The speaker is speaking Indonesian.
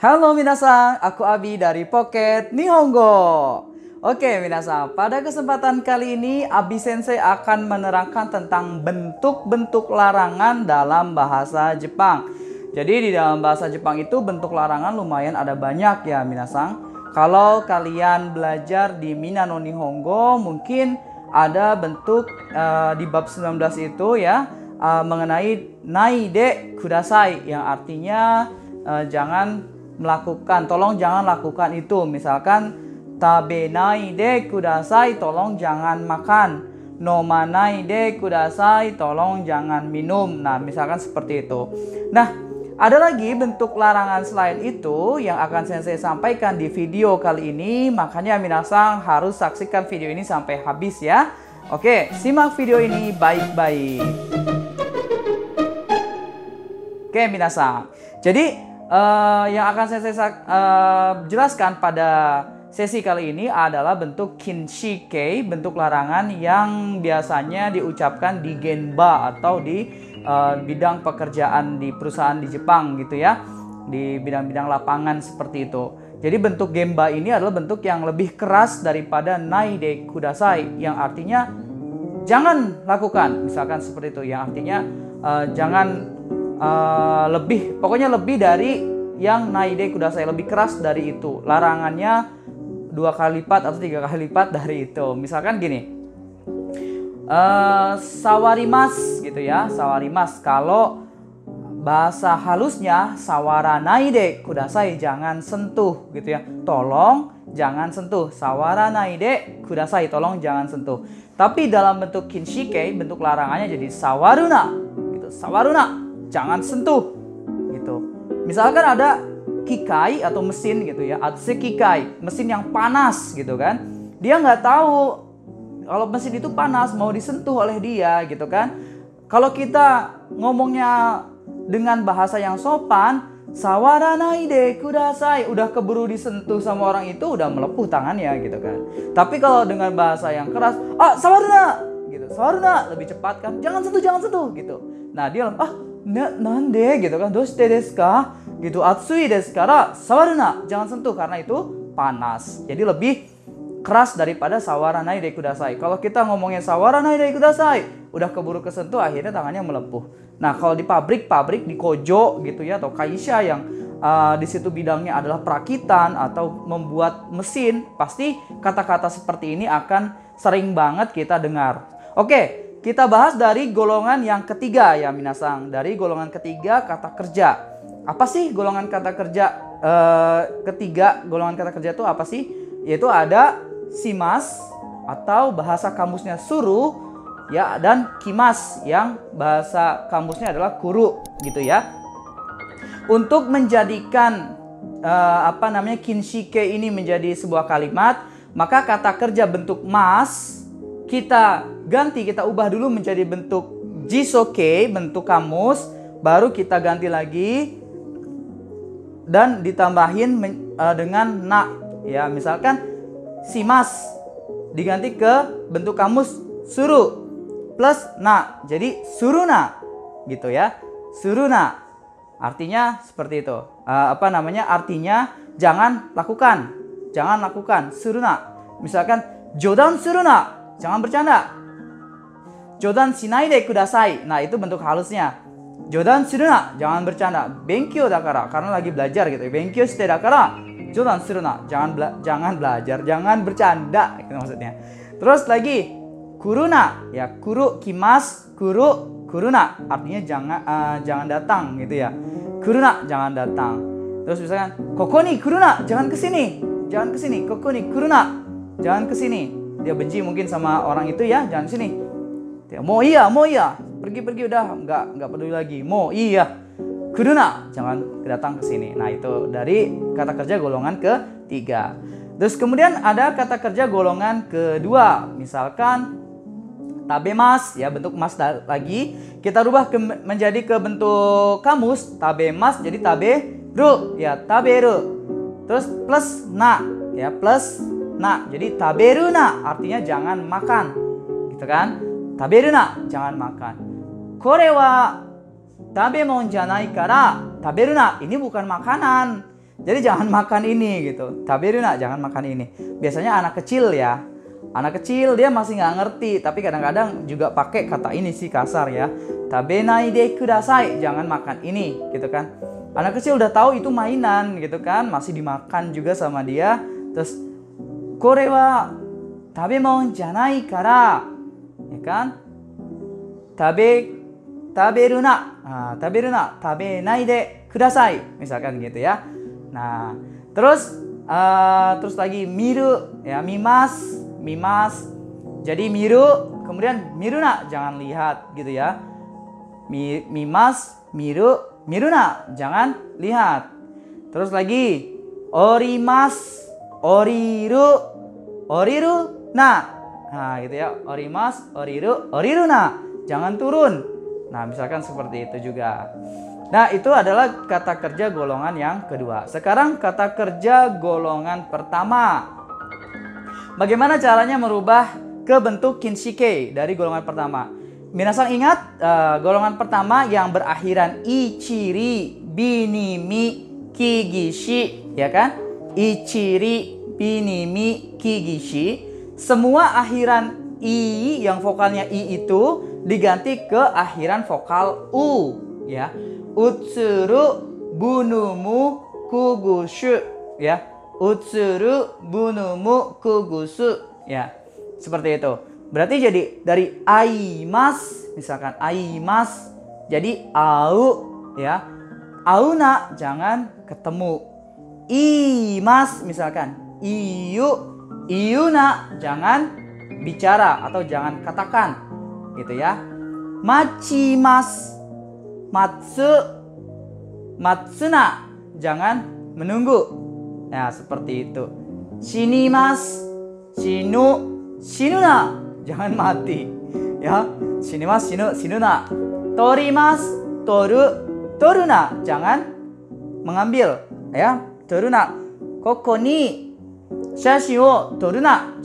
Halo minasan, aku Abi dari Pocket Nihongo. Oke minasan, pada kesempatan kali ini Abi Sensei akan menerangkan tentang bentuk-bentuk larangan dalam bahasa Jepang. Jadi di dalam bahasa Jepang itu bentuk larangan lumayan ada banyak ya minasan. Kalau kalian belajar di Minano Nihongo mungkin ada bentuk uh, di bab 19 itu ya uh, mengenai naide kudasai yang artinya uh, jangan melakukan, tolong jangan lakukan itu. Misalkan tabenai de kudasai, tolong jangan makan. Nomanai de kudasai, tolong jangan minum. Nah, misalkan seperti itu. Nah, ada lagi bentuk larangan selain itu yang akan saya sampaikan di video kali ini. Makanya minasang harus saksikan video ini sampai habis ya. Oke, simak video ini baik-baik. Oke, minasang. Jadi uh, yang akan saya, saya uh, jelaskan pada sesi kali ini adalah bentuk kinshike, bentuk larangan yang biasanya diucapkan di genba atau di uh, bidang pekerjaan di perusahaan di Jepang gitu ya, di bidang-bidang lapangan seperti itu. Jadi bentuk gemba ini adalah bentuk yang lebih keras daripada naide kudasai yang artinya jangan lakukan misalkan seperti itu yang artinya uh, jangan uh, lebih pokoknya lebih dari yang naide kudasai lebih keras dari itu. Larangannya dua kali lipat atau tiga kali lipat dari itu. Misalkan gini. Uh, sawarimas gitu ya. Sawarimas kalau bahasa halusnya sawara naide kudasai jangan sentuh gitu ya. Tolong jangan sentuh. Sawara naide kudasai tolong jangan sentuh. Tapi dalam bentuk kinshike bentuk larangannya jadi sawaruna gitu. Sawaruna jangan sentuh gitu. Misalkan ada kikai atau mesin gitu ya, atse kikai, mesin yang panas gitu kan. Dia nggak tahu kalau mesin itu panas mau disentuh oleh dia gitu kan. Kalau kita ngomongnya dengan bahasa yang sopan, sawaranai de kudasai, udah keburu disentuh sama orang itu udah melepuh tangannya gitu kan. Tapi kalau dengan bahasa yang keras, ah sawarana gitu, sawarana lebih cepat kan, jangan sentuh, jangan sentuh gitu. Nah dia ah na, nande gitu kan doshite desu ka gitu atsui desu kara sawaruna jangan sentuh karena itu panas jadi lebih keras daripada sawaranai de kudasai kalau kita ngomongnya sawaranai de kudasai udah keburu kesentuh akhirnya tangannya melepuh nah kalau di pabrik-pabrik di kojo gitu ya atau kaisha yang uh, di situ bidangnya adalah perakitan atau membuat mesin pasti kata-kata seperti ini akan sering banget kita dengar oke kita bahas dari golongan yang ketiga ya minasang. Dari golongan ketiga kata kerja. Apa sih golongan kata kerja uh, ketiga? Golongan kata kerja itu apa sih? Yaitu ada simas atau bahasa kamusnya suruh ya dan kimas yang bahasa kamusnya adalah kuru gitu ya. Untuk menjadikan uh, apa namanya kinshike ini menjadi sebuah kalimat, maka kata kerja bentuk mas kita ganti, kita ubah dulu menjadi bentuk jisoke, bentuk kamus, baru kita ganti lagi dan ditambahin uh, dengan na. Ya, misalkan simas diganti ke bentuk kamus suru plus na. Jadi suruna gitu ya. Suruna. Artinya seperti itu. Uh, apa namanya? Artinya jangan lakukan. Jangan lakukan. Suruna. Misalkan jodan suruna. Jangan bercanda. Jodan sinai de kudasai. Nah, itu bentuk halusnya. Jodan suruna, jangan bercanda. Benkyo dakara, karena lagi belajar gitu. Benkyo shite dakara, jodan suruna, jangan bela jangan belajar, jangan bercanda itu maksudnya. Terus lagi kuruna, ya kuru kimas, kuru kuruna, artinya jangan uh, jangan datang gitu ya. Kuruna, jangan datang. Terus misalkan koko nih kuruna, jangan ke sini, jangan ke sini. Koko nih kuruna, jangan ke sini. Dia benci mungkin sama orang itu ya, jangan sini Ya, mau iya, mau iya. Pergi-pergi udah nggak nggak peduli lagi. Mau iya. Kuduna, jangan datang ke sini. Nah, itu dari kata kerja golongan ketiga. Terus kemudian ada kata kerja golongan kedua. Misalkan tabemas ya bentuk mas lagi kita rubah ke, menjadi ke bentuk kamus tabemas jadi tabe ru ya taberu terus plus na ya plus na jadi taberuna artinya jangan makan gitu kan taberuna jangan makan. Kore wa tabemon janai kara taberuna ini bukan makanan. Jadi jangan makan ini gitu. Tabiruna jangan makan ini. Biasanya anak kecil ya. Anak kecil dia masih nggak ngerti, tapi kadang-kadang juga pakai kata ini sih kasar ya. Tabenai de kudasai, jangan makan ini gitu kan. Anak kecil udah tahu itu mainan gitu kan, masih dimakan juga sama dia. Terus kore wa tabemon janai kara, ya kan? Tabe taberuna, nah, taberuna, tabenai de kudasai, misalkan gitu ya. Nah, terus uh, terus lagi miru ya mimas mimas. Jadi miru, kemudian miruna, jangan lihat gitu ya. Mi, mimas, miru, miruna, jangan lihat. Terus lagi orimas, oriru, oriru, nah. Nah, gitu ya. Orimas, oriru, oriruna, jangan turun. Nah, misalkan seperti itu juga. Nah, itu adalah kata kerja golongan yang kedua. Sekarang kata kerja golongan pertama. Bagaimana caranya merubah ke bentuk kinshike dari golongan pertama? Minasan ingat uh, golongan pertama yang berakhiran ichiri, binimi, kigishi, ya kan? Ichiri, binimi, kigishi. Semua akhiran i yang vokalnya i itu diganti ke akhiran vokal u, ya. Utsuru, bunumu, kugushu, ya. Utsuru bunumu kugusu ya. Seperti itu. Berarti jadi dari aimas misalkan aimas jadi au ya. Auna jangan ketemu. Imas misalkan. Iyu iuna jangan bicara atau jangan katakan gitu ya machimas matsu matsuna jangan menunggu Nah, seperti itu. Sini mas, sinu, sinuna. Jangan mati. Ya, sini mas, sinu, sinuna. Tori mas, toru, toruna. Jangan mengambil. Ya, toruna. Koko ni, shashi wo toruna. Jangan